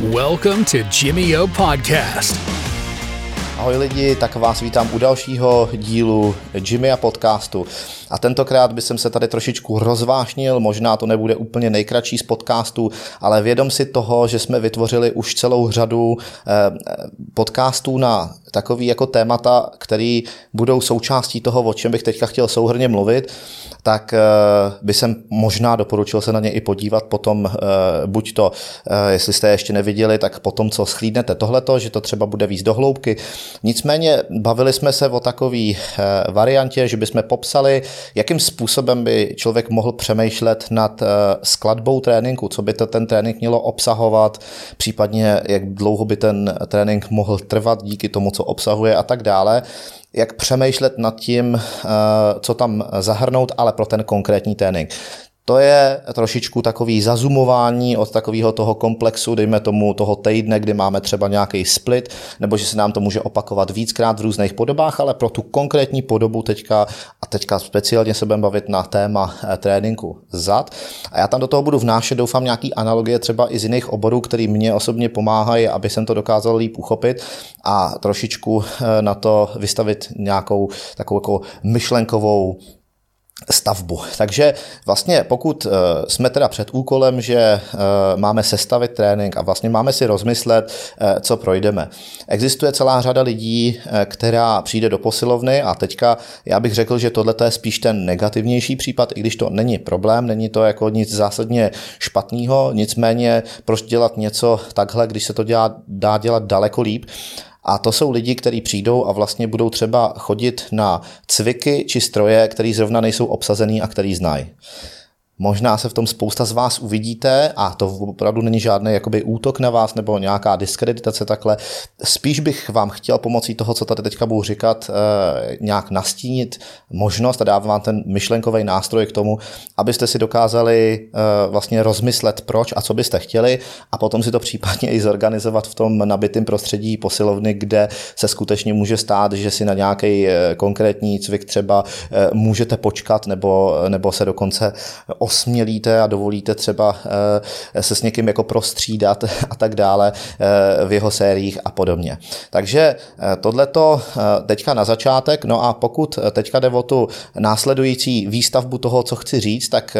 Welcome to Jimmy O Podcast. Ahoj lidi, tak vás vítám u dalšího dílu Jimmy a podcastu. A tentokrát bych se tady trošičku rozvášnil, možná to nebude úplně nejkratší z podcastů, ale vědom si toho, že jsme vytvořili už celou řadu eh, podcastů na takový jako témata, který budou součástí toho, o čem bych teďka chtěl souhrně mluvit, tak eh, by jsem možná doporučil se na ně i podívat potom, eh, buď to, jestli jste ještě neviděli, tak potom, co schlídnete tohleto, že to třeba bude víc do hloubky. Nicméně bavili jsme se o takové variantě, že bychom popsali, jakým způsobem by člověk mohl přemýšlet nad eh, skladbou tréninku, co by to ten trénink mělo obsahovat, případně jak dlouho by ten trénink mohl trvat díky tomu, co obsahuje a tak dále jak přemýšlet nad tím, eh, co tam zahrnout, ale pro ten konkrétní trénink. To je trošičku takový zazumování od takového toho komplexu, dejme tomu toho týdne, kdy máme třeba nějaký split, nebo že se nám to může opakovat víckrát v různých podobách, ale pro tu konkrétní podobu teďka, a teďka speciálně se budeme bavit na téma eh, tréninku zad. A já tam do toho budu vnášet, doufám, nějaký analogie třeba i z jiných oborů, který mě osobně pomáhají, aby jsem to dokázal líp uchopit a trošičku eh, na to vystavit nějakou takovou jako myšlenkovou stavbu. Takže vlastně pokud eh, jsme teda před úkolem, že eh, máme sestavit trénink a vlastně máme si rozmyslet, eh, co projdeme. Existuje celá řada lidí, která přijde do posilovny a teďka já bych řekl, že tohle je spíš ten negativnější případ, i když to není problém, není to jako nic zásadně špatného, nicméně proč dělat něco takhle, když se to dělá, dá dělat daleko líp. A to jsou lidi, kteří přijdou a vlastně budou třeba chodit na cviky či stroje, které zrovna nejsou obsazený a který znají. Možná se v tom spousta z vás uvidíte a to opravdu není žádný jakoby útok na vás nebo nějaká diskreditace takhle. Spíš bych vám chtěl pomocí toho, co tady teďka budu říkat, eh, nějak nastínit možnost a dávám vám ten myšlenkový nástroj k tomu, abyste si dokázali eh, vlastně rozmyslet proč a co byste chtěli a potom si to případně i zorganizovat v tom nabitém prostředí posilovny, kde se skutečně může stát, že si na nějaký eh, konkrétní cvik třeba můžete počkat nebo, nebo se dokonce osmělíte a dovolíte třeba eh, se s někým jako prostřídat a tak dále eh, v jeho sériích a podobně. Takže eh, tohleto teďka na začátek, no a pokud teďka jde o tu následující výstavbu toho, co chci říct, tak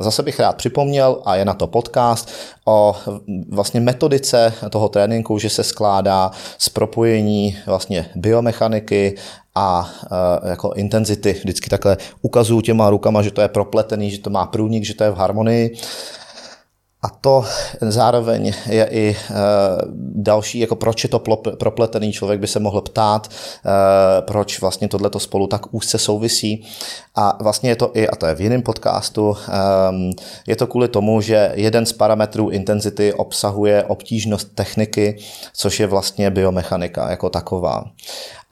zase bych rád připomněl, a je na to podcast, o vlastně metodice toho tréninku, že se skládá z propojení vlastně biomechaniky a e, jako intenzity. Vždycky takhle ukazuju těma rukama, že to je propletený, že to má průnik, že to je v harmonii. A to zároveň je i e, další, jako proč je to propletený, člověk by se mohl ptát, e, proč vlastně tohleto spolu tak úzce souvisí. A vlastně je to i, a to je v jiném podcastu, e, je to kvůli tomu, že jeden z parametrů intenzity obsahuje obtížnost techniky, což je vlastně biomechanika jako taková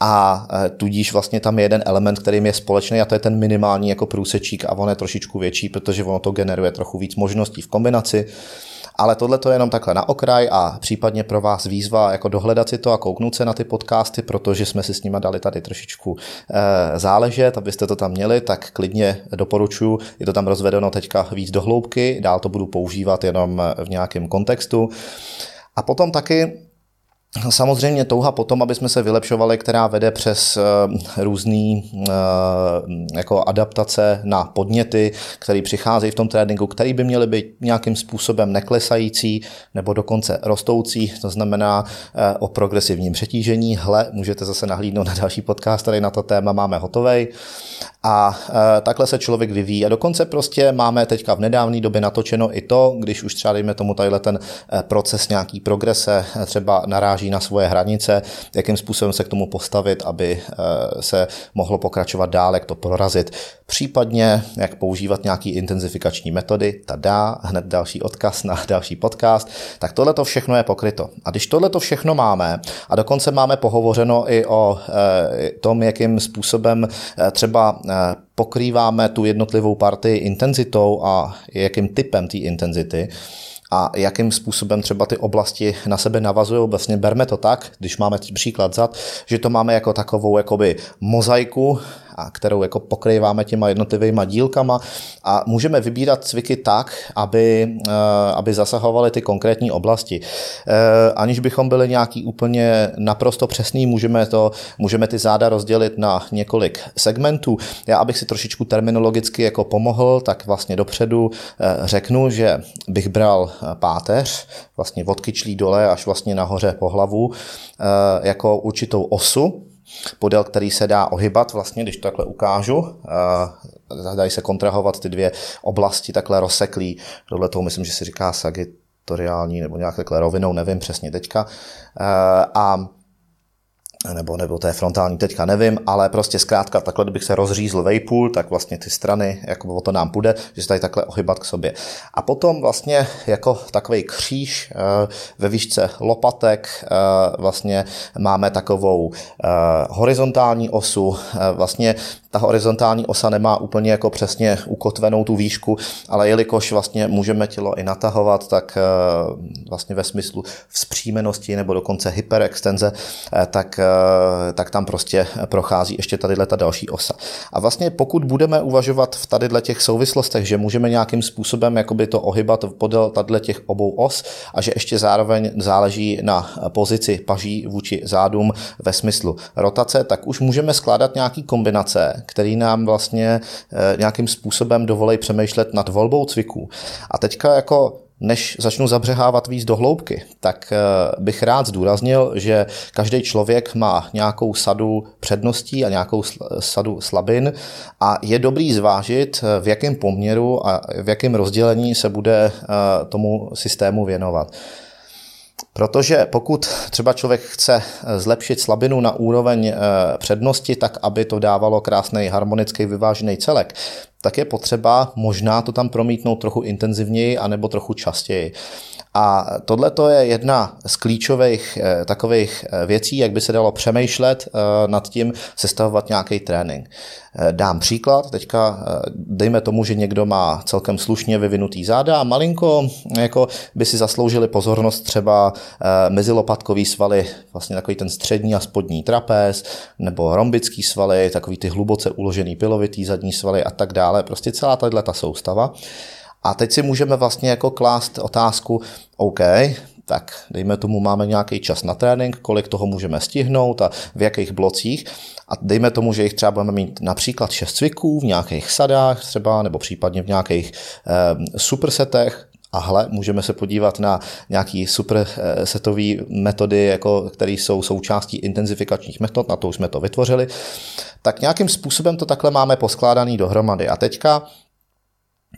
a e, tudíž vlastně tam je jeden element, kterým je společný a to je ten minimální jako průsečík a on je trošičku větší, protože ono to generuje trochu víc možností v kombinaci. Ale tohle to je jenom takhle na okraj a případně pro vás výzva jako dohledat si to a kouknout se na ty podcasty, protože jsme si s nimi dali tady trošičku e, záležet, abyste to tam měli, tak klidně doporučuji, je to tam rozvedeno teďka víc do hloubky, dál to budu používat jenom v nějakém kontextu. A potom taky Samozřejmě touha potom, aby jsme se vylepšovali, která vede přes uh, různý uh, jako adaptace na podněty, které přicházejí v tom tréninku, které by měly být nějakým způsobem neklesající nebo dokonce rostoucí, to znamená uh, o progresivním přetížení. Hle, můžete zase nahlídnout na další podcast, který na to téma máme hotovej. A takhle se člověk vyvíjí. A dokonce prostě máme teďka v nedávné době natočeno i to, když už třeba dejme tomu tadyhle ten proces nějaký progrese třeba naráží na svoje hranice, jakým způsobem se k tomu postavit, aby e, se mohlo pokračovat dál, jak to prorazit. Případně, jak používat nějaký intenzifikační metody, tada, hned další odkaz na další podcast. Tak tohle to všechno je pokryto. A když tohle to všechno máme, a dokonce máme pohovořeno i o e, tom, jakým způsobem e, třeba pokrýváme tu jednotlivou partii intenzitou a jakým typem té intenzity, a jakým způsobem třeba ty oblasti na sebe navazují. Vlastně berme to tak, když máme příklad zad, že to máme jako takovou jakoby mozaiku a kterou jako pokrýváme těma jednotlivými dílkama a můžeme vybírat cviky tak, aby, aby zasahovaly ty konkrétní oblasti. Aniž bychom byli nějaký úplně naprosto přesný, můžeme, to, můžeme ty záda rozdělit na několik segmentů. Já, abych si trošičku terminologicky jako pomohl, tak vlastně dopředu řeknu, že bych bral páteř, vlastně od kyčlí dole až vlastně nahoře po hlavu, eh, jako určitou osu, podél který se dá ohybat, vlastně, když to takhle ukážu. Eh, dají se kontrahovat ty dvě oblasti takhle rozseklý. Tohle toho myslím, že si říká sagitoriální nebo nějak takhle rovinou, nevím přesně teďka. Eh, a nebo, nebo to je frontální, teďka nevím, ale prostě zkrátka takhle, kdybych se rozřízl vejpůl, tak vlastně ty strany, jako o to nám půjde, že se tady takhle ohybat k sobě. A potom vlastně jako takový kříž eh, ve výšce lopatek eh, vlastně máme takovou eh, horizontální osu, vlastně ta horizontální osa nemá úplně jako přesně ukotvenou tu výšku, ale jelikož vlastně můžeme tělo i natahovat, tak vlastně ve smyslu vzpřímenosti nebo dokonce hyperextenze, tak tak tam prostě prochází ještě tady ta další osa. A vlastně pokud budeme uvažovat v tady těch souvislostech, že můžeme nějakým způsobem jakoby to ohybat podél tady těch obou os a že ještě zároveň záleží na pozici paží vůči zádům ve smyslu rotace, tak už můžeme skládat nějaký kombinace, který nám vlastně eh, nějakým způsobem dovolí přemýšlet nad volbou cviků. A teďka jako než začnu zabřehávat víc do hloubky, tak eh, bych rád zdůraznil, že každý člověk má nějakou sadu předností a nějakou sadu slabin a je dobrý zvážit, eh, v jakém poměru a v jakém rozdělení se bude eh, tomu systému věnovat. Protože pokud třeba člověk chce zlepšit slabinu na úroveň přednosti, tak aby to dávalo krásný harmonický vyvážený celek, tak je potřeba možná to tam promítnout trochu intenzivněji anebo trochu častěji. A tohle to je jedna z klíčových eh, takových eh, věcí, jak by se dalo přemýšlet eh, nad tím sestavovat nějaký trénink. Dám příklad, teďka dejme tomu, že někdo má celkem slušně vyvinutý záda a malinko jako by si zasloužili pozornost třeba mezilopatkový svaly, vlastně takový ten střední a spodní trapez, nebo rombický svaly, takový ty hluboce uložený pilovitý zadní svaly a tak dále, prostě celá tahle ta soustava. A teď si můžeme vlastně jako klást otázku, OK, tak dejme tomu, máme nějaký čas na trénink, kolik toho můžeme stihnout a v jakých blocích. A dejme tomu, že jich třeba budeme mít například 6 cviků v nějakých sadách třeba, nebo případně v nějakých eh, supersetech, a hle, můžeme se podívat na nějaký super eh, setové metody, jako, které jsou součástí intenzifikačních metod, na to už jsme to vytvořili. Tak nějakým způsobem to takhle máme poskládaný dohromady. A teďka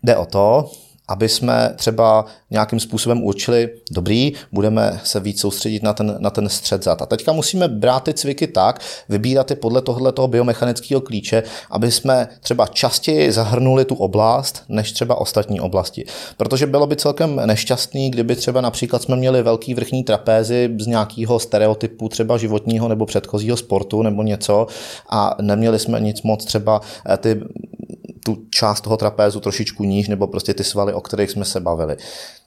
Jde o to, aby jsme třeba nějakým způsobem určili, dobrý, budeme se víc soustředit na ten, na ten střed zad. A teďka musíme brát ty cviky tak, vybírat je podle tohle toho biomechanického klíče, aby jsme třeba častěji zahrnuli tu oblast, než třeba ostatní oblasti. Protože bylo by celkem nešťastný, kdyby třeba například jsme měli velký vrchní trapézy z nějakého stereotypu třeba životního nebo předchozího sportu nebo něco a neměli jsme nic moc třeba eh, ty tu část toho trapézu trošičku níž, nebo prostě ty svaly, o kterých jsme se bavili.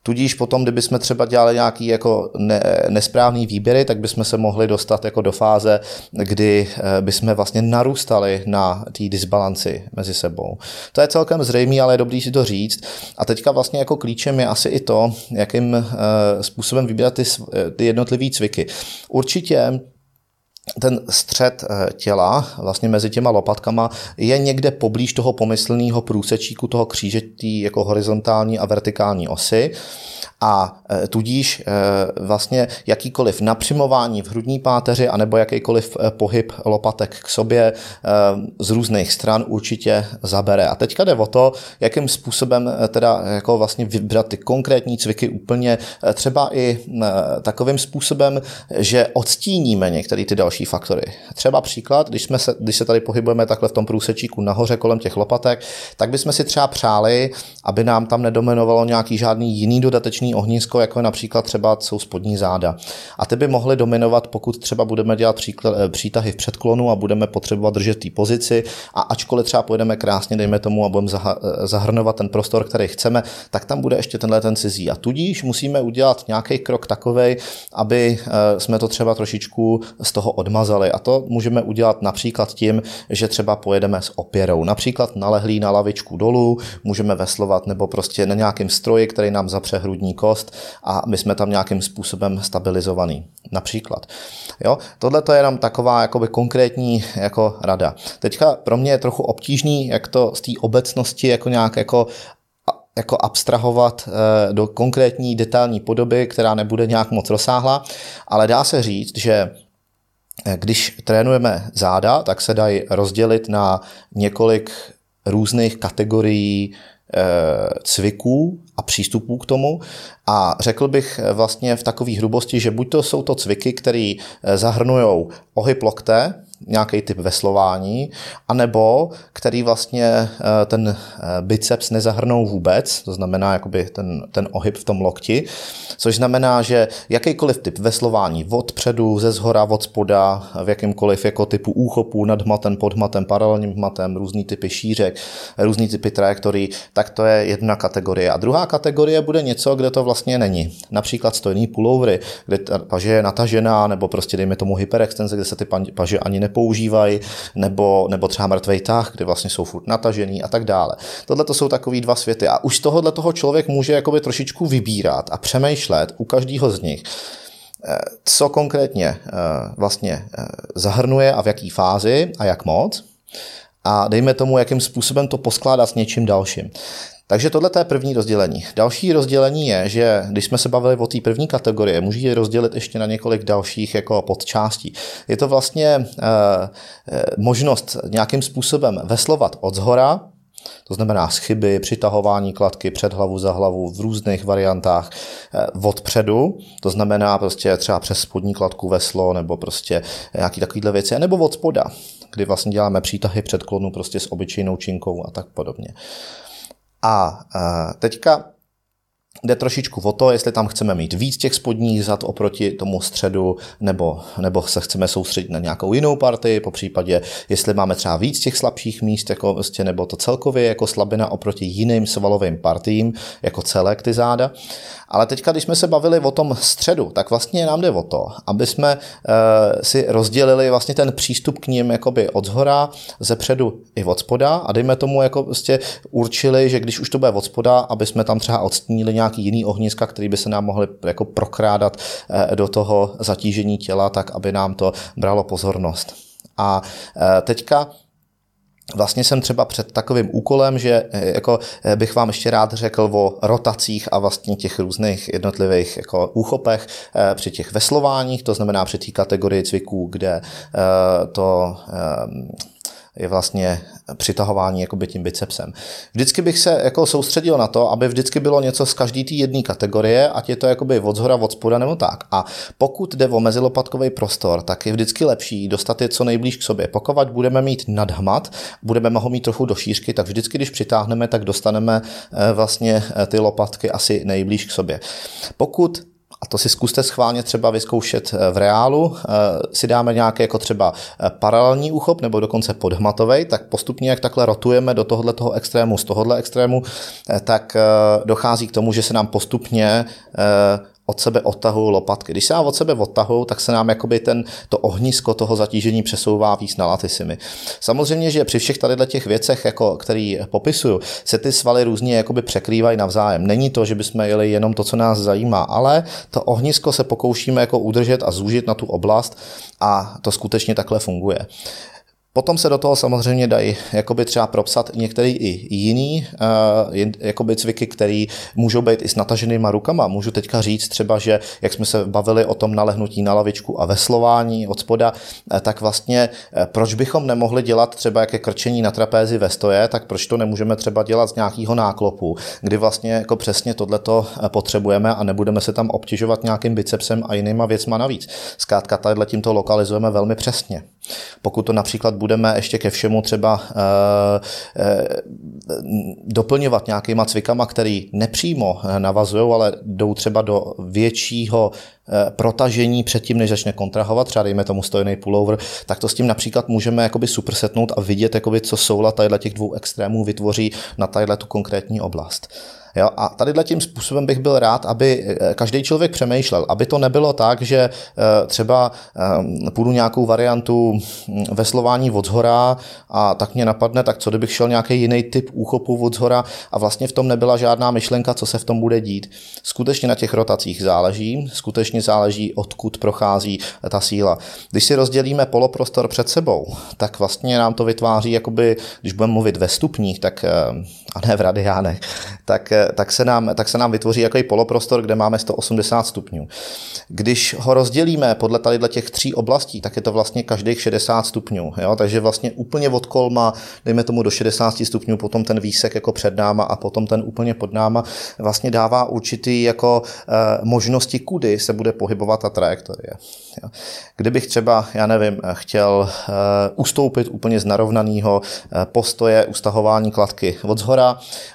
Tudíž potom, kdyby jsme třeba dělali nějaký jako ne, nesprávný výběry, tak bychom se mohli dostat jako do fáze, kdy eh, bychom vlastně narůstali na té disbalanci mezi sebou. To je celkem zřejmé, ale je dobrý si to říct. A teďka vlastně jako klíčem je asi i to, jakým eh, způsobem vybírat ty, eh, ty jednotlivé cviky. Určitě ten střed eh, těla vlastně mezi těma lopatkama je někde poblíž toho pomyslného průsečíku toho kříže, jako horizontální a vertikální osy a e, tudíž e, vlastně jakýkoliv napřimování v hrudní páteři anebo jakýkoliv pohyb lopatek k sobě z různých stran určitě zabere. A teďka jde o to, jakým způsobem teda jako vlastně vybrat ty konkrétní cviky úplně třeba i takovým způsobem, že odstíníme některé ty další faktory. Třeba příklad, když, jsme se, když se tady pohybujeme takhle v tom průsečíku nahoře kolem těch lopatek, tak bychom si třeba přáli, aby nám tam nedominovalo nějaký žádný jiný dodatečný ohnisko, jako je například třeba jsou spodní záda. A ty by mohly dominovat, pokud třeba budeme dělat příklad, eh, přítahy v předklonu a budeme potřebovat držet té pozici a ačkoliv třeba pojedeme krásně, dejme tomu, a budeme eh, zahrnovat ten prostor, který chceme, tak tam bude ještě tenhle ten cizí. A tudíž musíme udělat nějaký krok takový, aby eh, jsme to třeba trošičku z toho odmazali. A to můžeme udělat například tím, že třeba pojedeme s opěrou. Například nalehlí na lavičku dolů, můžeme veslovat nebo prostě na nějakém stroji, který nám zapře hrudní kost a my jsme tam nějakým způsobem stabilizovaný. Například. Jo? Tohle to je jenom taková jakoby konkrétní jako rada. Teďka pro mě je trochu obtížný, jak to z té obecnosti jako nějak jako jako abstrahovat eh, do konkrétní detailní podoby, která nebude nějak moc rozsáhlá, ale dá se říct, že když trénujeme záda, tak se dají rozdělit na několik různých kategorií eh, cviků a přístupů k tomu. A řekl bych vlastně v takové hrubosti, že buď to jsou to cviky, které zahrnují ohyb lokte, nějaký typ veslování, anebo který vlastně eh, ten eh, biceps nezahrnou vůbec, to znamená jakoby ten, ten ohyb v tom lokti, což znamená, že jakýkoliv typ veslování od předu, ze zhora, od spoda, v jakýmkoliv jako typu úchopů, nad hmatem, pod hmatem, paralelním hmatem, různý typy šířek, různý typy trajektorií, tak to je jedna kategorie. A druhá kategorie bude něco, kde to vlastně není. Například stojný pullovery, kde ta paže je natažená, nebo prostě dejme tomu hyperextenze, kde se ty paže ani ne nepoužívají, nebo, nebo třeba mrtvej tah, kde vlastně jsou furt natažený a tak dále. Tohle to jsou takový dva světy. A už z tohohle toho člověk může jakoby trošičku vybírat a přemýšlet u každého z nich, eh, co konkrétně eh, vlastně eh, zahrnuje a v jaký fázi a jak moc a dejme tomu, jakým způsobem to poskládat s něčím dalším. Takže tohle je první rozdělení. Další rozdělení je, že když jsme se bavili o té první kategorie, můžu ji rozdělit ještě na několik dalších jako podčástí. Je to vlastně e, e, možnost nějakým způsobem veslovat od zhora, to znamená schyby, přitahování kladky před hlavu za hlavu v různých variantách eh, od předu, to znamená prostě třeba přes spodní kladku veslo nebo prostě nějaký takovýhle věci, nebo od spoda, kdy vlastně děláme přítahy předklonu prostě s obyčejnou činkou a tak podobně. A teďka jde trošičku o to, jestli tam chceme mít víc těch spodních zad oproti tomu středu, nebo, nebo se chceme soustředit na nějakou jinou partii, po případě, jestli máme třeba víc těch slabších míst, jako prostě, nebo to celkově jako slabina oproti jiným svalovým partiím, jako celek ty záda. Ale teďka, když jsme se bavili o tom středu, tak vlastně nám jde o to, aby jsme e, si rozdělili vlastně ten přístup k ním jakoby od zhora, ze předu i od spoda a dejme tomu jako prostě určili, že když už to bude od spoda, aby jsme tam třeba odstínili nějaký jiný ohniska, který by se nám mohly jako prokrádat e, do toho zatížení těla, tak aby nám to bralo pozornost. A e, teďka Vlastně jsem třeba před takovým úkolem, že eh, jako eh, bych vám ještě rád řekl o rotacích a vlastně těch různých jednotlivých jako úchopech eh, při těch veslováních, to znamená při té kategorii cviků, kde to je vlastně přitahování jakoby tím bicepsem. Vždycky bych se jako soustředil na to, aby vždycky bylo něco z každé té jedné kategorie, ať je to jakoby od zhora, od spoda nebo tak. A pokud jde o mezilopatkový prostor, tak je vždycky lepší dostat je co nejblíž k sobě. Pokud budeme mít nadhmat, budeme ho mít trochu do šířky, tak vždycky, když přitáhneme, tak dostaneme eh, vlastně eh, ty lopatky asi nejblíž k sobě. Pokud a to si zkuste schválně třeba vyzkoušet eh, v reálu, eh, si dáme nějaký jako třeba eh, paralelní úchop nebo dokonce podhmatový, tak postupně, jak takhle rotujeme do tohohle toho extrému z tohohle extrému, tak dochází k tomu, že se nám postupně od sebe odtahují lopatky. Když se nám od sebe odtahují, tak se nám jakoby ten, to ohnisko toho zatížení přesouvá víc na latisimy. Samozřejmě, že při všech tady těch věcech, jako, který popisuju, se ty svaly různě jakoby překrývají navzájem. Není to, že bychom jeli jenom to, co nás zajímá, ale to ohnisko se pokoušíme jako udržet a zúžit na tu oblast a to skutečně takhle funguje. Potom se do toho samozřejmě dají jakoby třeba propsat některé i jiný uh, jakoby cviky, které můžou být i s nataženýma rukama. Můžu teďka říct třeba, že jak jsme se bavili o tom nalehnutí na lavičku a veslování od spoda, uh, tak vlastně uh, proč bychom nemohli dělat třeba jaké krčení na trapézi ve stoje, tak proč to nemůžeme třeba dělat z nějakého náklopu, kdy vlastně jako přesně tohleto potřebujeme a nebudeme se tam obtěžovat nějakým bicepsem a jinýma věcma navíc. Zkrátka tadyhle tím to lokalizujeme velmi přesně. Pokud to například budeme ještě ke všemu třeba uh, uh, doplňovat nějakýma cvikama, který nepřímo navazují, ale jdou třeba do většího eh, protažení předtím, než začne kontrahovat, třeba dejme tomu stojený pullover, tak to s tím například můžeme jakoby supersetnout a vidět, jakoby, co soula těch dvou extrémů vytvoří na tadyhle tu konkrétní oblast. Jo? A tady tím způsobem bych byl rád, aby eh, každý člověk přemýšlel, aby to nebylo tak, že eh, třeba eh, půjdu nějakou variantu hm, veslování od zhora a tak mě napadne, tak co kdybych šel nějaký jiný typ úchopu od zhora a vlastně v tom nebyla žádná myšlenka, co se v tom bude dít. Skutečně na těch rotacích záleží, skutečně záleží, odkud prochází ta síla. Když si rozdělíme poloprostor před sebou, tak vlastně nám to vytváří, jakoby, když budeme mluvit ve stupních, tak a ne v radiánech, tak, tak, se nám, tak se nám vytvoří jaký poloprostor, kde máme 180 stupňů. Když ho rozdělíme podle tady těch tří oblastí, tak je to vlastně každých 60 stupňů. Jo? Takže vlastně úplně od kolma, dejme tomu do 60 stupňů, potom ten výsek jako před náma a potom ten úplně pod náma vlastně dává určitý jako e, možnosti, kudy se bude pohybovat ta trajektorie. Jo? Kdybych třeba, já nevím, chtěl e, ustoupit úplně z narovnaného postoje ustahování kladky od zhora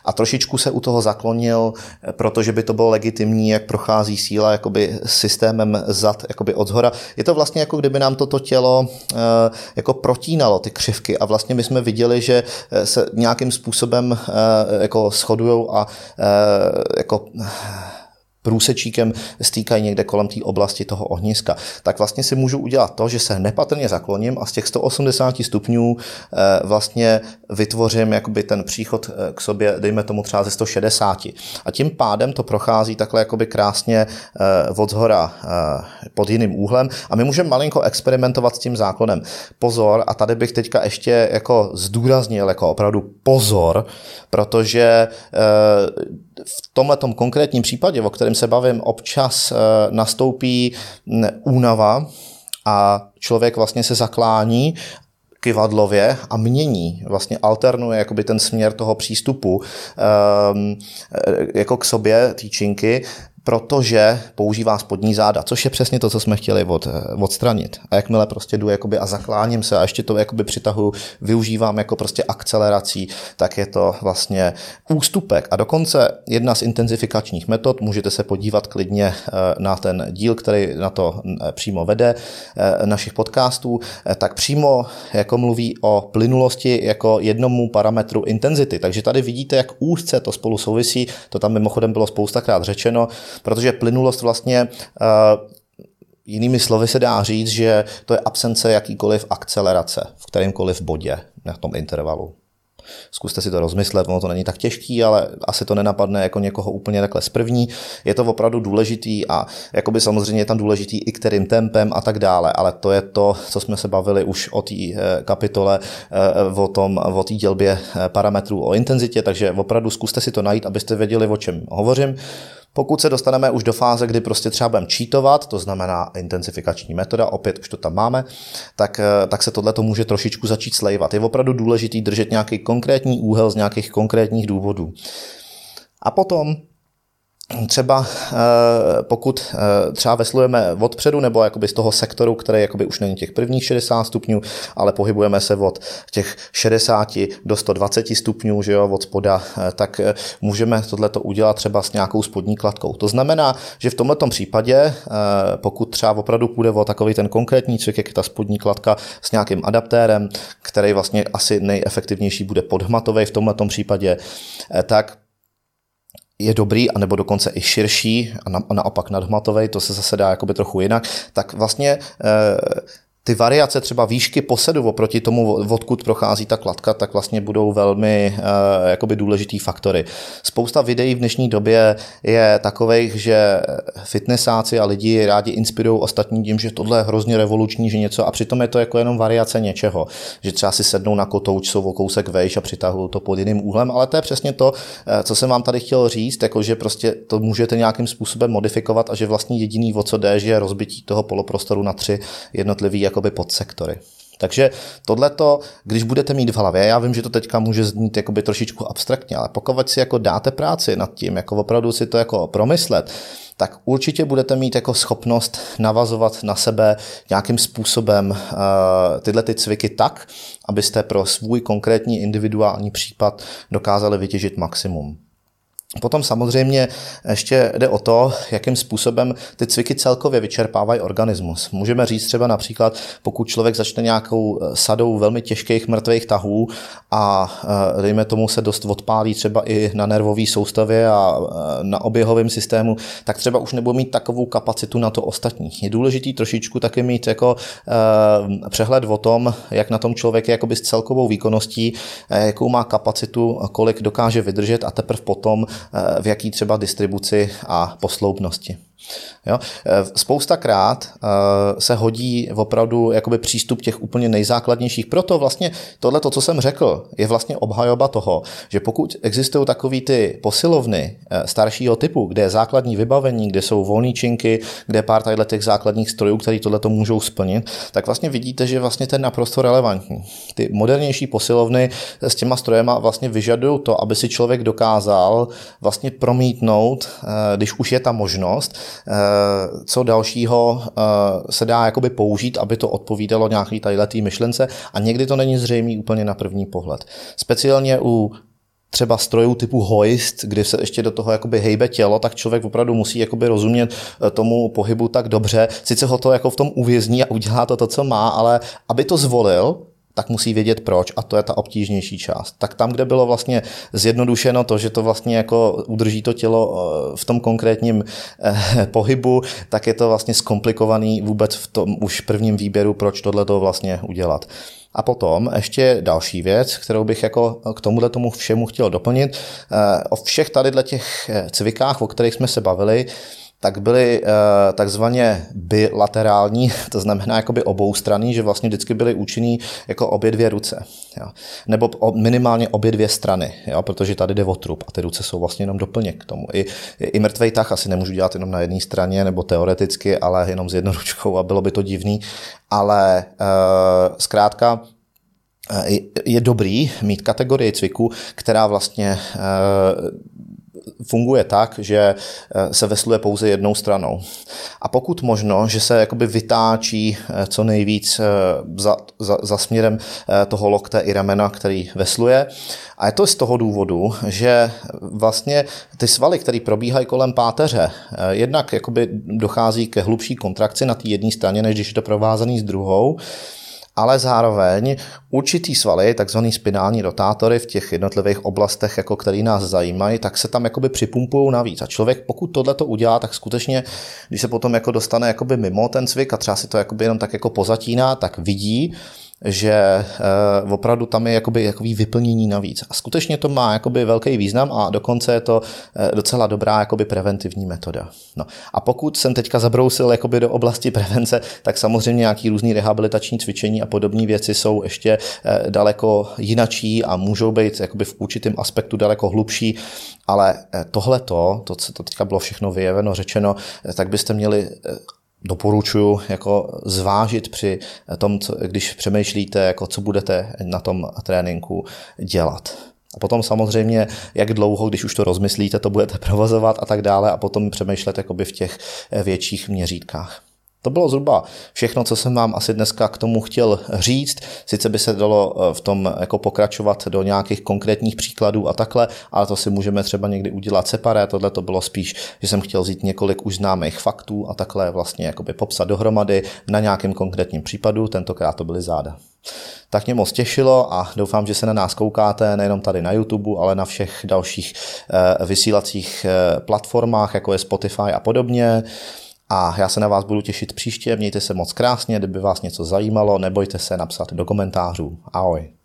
a trošičku se u toho zaklonil, protože by to bylo legitimní, jak prochází síla jakoby systémem zad jakoby od zhora. Je to vlastně jako kdyby nám toto tělo eh, jako protínalo ty křivky a vlastně my jsme viděli, že eh, se nějakým způsobem eh, jako shodují a jako průsečíkem stýkají někde kolem té oblasti toho ohniska, tak vlastně si můžu udělat to, že se nepatrně zakloním a z těch 180 stupňů eh, vlastně vytvořím jakoby ten příchod eh, k sobě, dejme tomu třeba ze 160. A tím pádem to prochází takhle jakoby krásně eh, od zhora pod jiným úhlem a my můžeme malinko experimentovat s tím zákonem. Pozor, a tady bych teďka ještě jako zdůraznil jako opravdu pozor, protože v tomhle konkrétním případě, o kterém se bavím, občas eh, nastoupí únava a člověk vlastně se zaklání kivadlově a mění, vlastně alternuje jakoby ten směr toho přístupu um, jako k sobě, týčinky, protože používá spodní záda, což je přesně to, co jsme chtěli od, odstranit. A jakmile prostě jdu jakoby a zakláním se a ještě to jakoby přitahuju, využívám jako prostě akcelerací, tak je to vlastně ústupek. A dokonce jedna z intenzifikačních metod, můžete se podívat klidně eh, na ten díl, který na to eh, přímo vede eh, našich podcastů, tak přímo jako mluví o plynulosti jako jednomu parametru intenzity. Takže tady vidíte, jak úzce to spolu souvisí, to tam mimochodem bylo spoustakrát řečeno, protože plynulost vlastně uh, Jinými slovy se dá říct, že to je absence jakýkoliv akcelerace v kterémkoliv bodě na tom intervalu. Zkuste si to rozmyslet, ono to není tak těžký, ale asi to nenapadne jako někoho úplně takhle z první. Je to opravdu důležitý a jakoby samozřejmě je tam důležitý i kterým tempem a tak dále, ale to je to, co jsme se bavili už o té eh, kapitole, eh, o tom, o té dělbě parametrů o intenzitě, takže opravdu zkuste si to najít, abyste věděli, o čem hovořím. Pokud se dostaneme už do fáze, kdy prostě třeba budeme čítovat, to znamená intenzifikační metoda, opět už to tam máme, tak, eh, tak se tohle to může trošičku začít slejvat. Je opravdu důležitý držet nějaký konkrétní úhel z nějakých konkrétních důvodů. A potom třeba eh, pokud eh, třeba veslujeme odpředu nebo jakoby z toho sektoru, který jakoby už není těch prvních 60 stupňů, ale pohybujeme se od těch 60 do 120 stupňů, že jo, od spoda, eh, tak můžeme tohleto udělat třeba s nějakou spodní kladkou. To znamená, že v tomto případě, pokud třeba opravdu půjde o takový ten konkrétní cvik, jak je ta spodní kladka s nějakým adaptérem, který vlastně asi nejefektivnější bude podhmatový v tomto případě, tak je dobrý, anebo dokonce i širší a, na, naopak nadhmatový, to se zase dá jakoby trochu jinak, tak vlastně e, ty variace třeba výšky posedu oproti tomu, odkud prochází ta kladka, tak vlastně budou velmi uh, jakoby důležitý faktory. Spousta videí v dnešní době je takových, že fitnessáci a lidi rádi inspirují ostatní tím, že tohle je hrozně revoluční, že něco a přitom je to jako jenom variace něčeho, že třeba si sednou na kotouč, jsou o kousek vejš a přitahují to pod jiným úhlem, ale to je přesně to, eh, co jsem vám tady chtěl říct, jako že prostě to můžete nějakým způsobem modifikovat a že vlastně jediný, o co jde, že je rozbití toho poloprostoru na tři jednotlivý jakoby podsektory. Takže tohleto, když budete mít v hlavě, já vím, že to teďka může znít jakoby trošičku abstraktně, ale pokud si jako dáte práci nad tím, jako opravdu si to jako promyslet, tak určitě budete mít jako schopnost navazovat na sebe nějakým způsobem uh, tyhle ty cviky tak, abyste pro svůj konkrétní individuální případ dokázali vytěžit maximum. Potom samozřejmě ještě jde o to, jakým způsobem ty cviky celkově vyčerpávají organismus. Můžeme říct třeba například, pokud člověk začne nějakou eh, sadou velmi těžkých mrtvých tahů a eh, dejme tomu se dost odpálí třeba i na nervové soustavě a eh, na oběhovém systému, tak třeba už nebude mít takovou kapacitu na to ostatní. Je důležitý trošičku taky mít jako přehled o tom, jak na tom člověk je jakoby s celkovou výkonností, jakou má kapacitu, kolik dokáže vydržet a teprve potom v jaký třeba distribuci a posloupnosti. Jo? Eh, spousta krát eh, se hodí opravdu jakoby přístup těch úplně nejzákladnějších. Proto vlastně tohle, to, co jsem řekl, je vlastně obhajoba toho, že pokud existují takový ty posilovny eh, staršího typu, kde je základní vybavení, kde jsou volné činky, kde je pár tadyhle těch základních strojů, které tohle to můžou splnit, tak vlastně vidíte, že vlastně je naprosto relevantní. Ty modernější posilovny s těma strojema vlastně vyžadují to, aby si člověk dokázal vlastně promítnout, když už je ta možnost, co dalšího eh, se dá jakoby použít, aby to odpovídalo nějaký tadyhle myšlence a někdy to není zřejmý úplně na první pohled. Speciálně u třeba strojů typu hoist, kdy se ještě do toho jakoby hejbe tělo, tak člověk opravdu musí jakoby rozumět eh, tomu pohybu tak dobře. Sice ho to jako v tom uvězní a udělá to to, co má, ale aby to zvolil, tak musí vědět proč a to je ta obtížnější část. Tak tam, kde bylo vlastně zjednodušeno to, že to vlastně jako udrží to tělo eh, v tom konkrétním eh, pohybu, tak je to vlastně zkomplikovaný vůbec v tom už prvním výběru, proč tohle to vlastně udělat. A potom ještě další věc, kterou bych jako k tomuhle tomu všemu chtěl doplnit. Eh, o všech tady těch cvikách, o kterých jsme se bavili, tak byly uh, takzvaně bilaterální, to znamená jakoby oboustranný, že vlastně vždycky byly účinný jako obě dvě ruce. Jo. Nebo minimálně obě dvě strany, jo, protože tady jde o trup a ty ruce jsou vlastně jenom doplněk k tomu. I, i mrtvej tah asi nemůžu dělat jenom na jedné straně, nebo teoreticky, ale jenom s jednou ručkou a bylo by to divný. Ale uh, zkrátka je dobrý mít kategorii cviku, která vlastně funguje tak, že eh, se vesluje pouze jednou stranou. A pokud možno, že se jakoby vytáčí eh, co nejvíc eh, za, za, za směrem toho lokte i ramena, který vesluje. A je to z toho důvodu, že vlastně ty svaly, které probíhají kolem páteře, jednak jakoby dochází ke hlubší kontrakci na té jedné straně, než když je to provázaný s druhou ale zároveň určitý svaly, takzvaný spinální rotátory v těch jednotlivých oblastech, jako který nás zajímají, tak se tam jakoby připumpují navíc. A člověk, pokud tohle to udělá, tak skutečně, když se potom jako dostane jakoby mimo ten cvik a třeba si to jakoby jenom tak jako pozatíná, tak vidí, že e, opravdu tam je jakoby, jakoby vyplnění navíc. A skutečně to má jakoby velký význam a dokonce je to e, docela dobrá jakoby preventivní metoda. No. A pokud jsem teďka zabrousil jakoby do oblasti prevence, tak samozřejmě nějaký různý rehabilitační cvičení a podobné věci jsou ještě e, daleko jinačí a můžou být jakoby v určitém aspektu daleko hlubší, ale tohle to, to, co to teďka bylo všechno vyjeveno, řečeno, tak byste měli doporučuji jako zvážit při tom, co, když přemýšlíte, jako co budete na tom tréninku dělat. A potom samozřejmě, jak dlouho, když už to rozmyslíte, to budete provozovat a tak dále a potom přemýšlet jakoby v těch větších měřítkách. To bylo zhruba všechno, co jsem vám asi dneska k tomu chtěl říct. Sice by se dalo eh, v tom jako pokračovat do nějakých konkrétních příkladů a takhle, ale to si můžeme třeba někdy udělat separé. Tohle to bylo spíš, že jsem chtěl vzít několik už známých faktů a takhle vlastně jakoby popsat dohromady na nějakém konkrétním případu. Tentokrát to byly záda. Tak mě moc těšilo a doufám, že se na nás koukáte nejenom tady na YouTube, ale na všech dalších eh, vysílacích eh, platformách, jako je Spotify a podobně. A já se na vás budu těšit příště, mějte se moc krásně, kdyby vás něco zajímalo, nebojte se napsat do komentářů. Ahoj.